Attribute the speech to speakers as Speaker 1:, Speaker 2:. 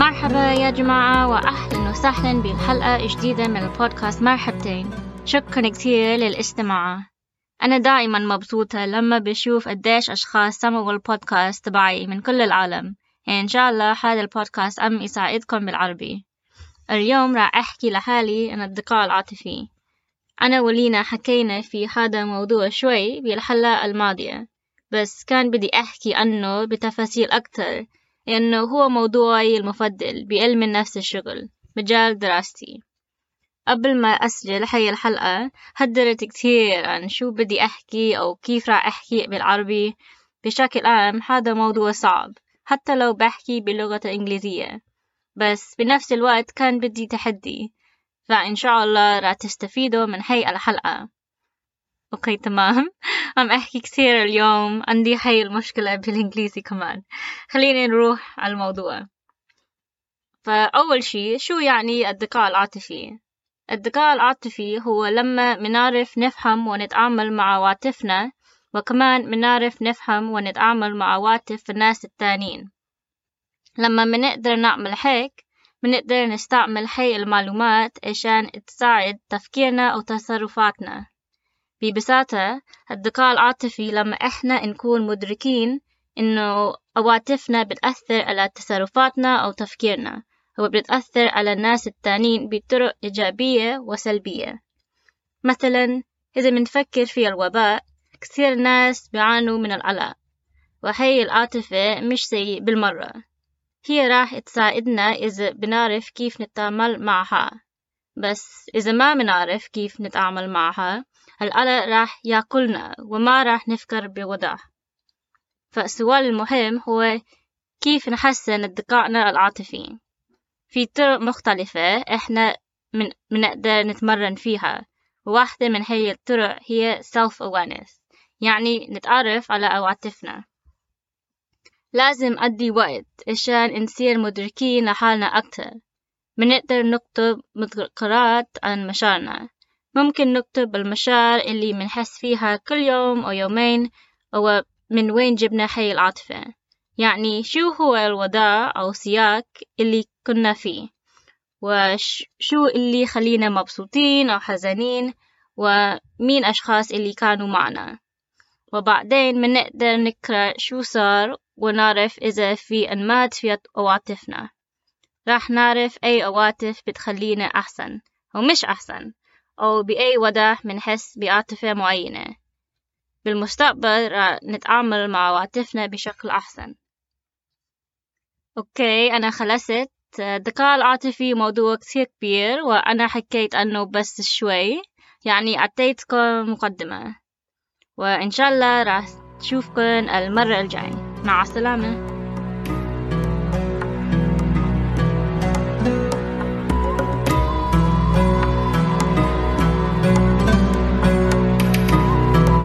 Speaker 1: مرحبا يا جماعة وأهلا وسهلا بحلقة جديدة من البودكاست مرحبتين. شكرا كثير للاستماع. أنا دائما مبسوطة لما بشوف قديش أشخاص سمعوا البودكاست تبعي من كل العالم. إن شاء الله هذا البودكاست أم يساعدكم بالعربي. اليوم راح أحكي لحالي عن الذكاء العاطفي. أنا ولينا حكينا في هذا الموضوع شوي بالحلقة الماضية بس كان بدي أحكي عنه بتفاصيل أكتر. لأنه هو موضوعي المفضل بعلم النفس الشغل مجال دراستي. قبل ما أسجل هاي الحلقة حضرت كتير عن شو بدي أحكي أو كيف راح أحكي بالعربي. بشكل عام هذا موضوع صعب حتى لو بحكي باللغة الإنجليزية بس بنفس الوقت كان بدي تحدي فإن شاء الله راح تستفيدوا من هاي الحلقة. okay تمام. عم أحكي كثير اليوم. عندي هاي المشكلة بالإنجليزي كمان. خليني نروح على الموضوع. فأول شي شو يعني الذكاء العاطفي؟ الذكاء العاطفي هو لما منعرف نفهم ونتعامل مع عواطفنا وكمان منعرف نفهم ونتعامل مع عواطف الناس التانيين. لما منقدر نعمل هيك منقدر نستعمل هاي المعلومات عشان تساعد تفكيرنا أو تصرفاتنا. ببساطة الذكاء العاطفي لما إحنا نكون مدركين إنه عواطفنا بتأثر على تصرفاتنا أو تفكيرنا وبتأثر على الناس التانيين بطرق إيجابية وسلبية. مثلا إذا منفكر في الوباء كثير ناس بيعانوا من القلق وهي العاطفة مش سيء بالمرة. هي راح تساعدنا إذا بنعرف كيف نتعامل معها. بس إذا ما بنعرف كيف نتعامل معها القلق راح يأكلنا وما راح نفكر بوضوح فالسؤال المهم هو كيف نحسن ذكائنا العاطفي؟ في طرق مختلفة إحنا من منقدر نتمرن فيها. وواحدة من هي الطرق هي self awareness يعني نتعرف على عواطفنا لازم أدي وقت عشان نصير مدركين لحالنا أكتر. منقدر نكتب مذكرات عن مشاعرنا. ممكن نكتب المشاعر اللي منحس فيها كل يوم أو يومين أو من وين جبنا هاي العاطفة. يعني شو هو الوضع أو سياق اللي كنا فيه؟ وشو اللي خلينا مبسوطين أو حزنين ومين أشخاص اللي كانوا معنا؟ وبعدين منقدر نقرأ شو صار ونعرف إذا في أنماط في عواطفنا راح نعرف أي عواطف بتخلينا أحسن أو مش أحسن أو بأي وضع منحس بعاطفة معينة. بالمستقبل راح نتعامل مع عواطفنا بشكل أحسن. أوكي أنا خلصت. الذكاء العاطفي موضوع كثير كبير وأنا حكيت عنه بس شوي. يعني أعطيتكم مقدمة. وإن شاء الله راح تشوفكن المرة الجاية. مع السلامة.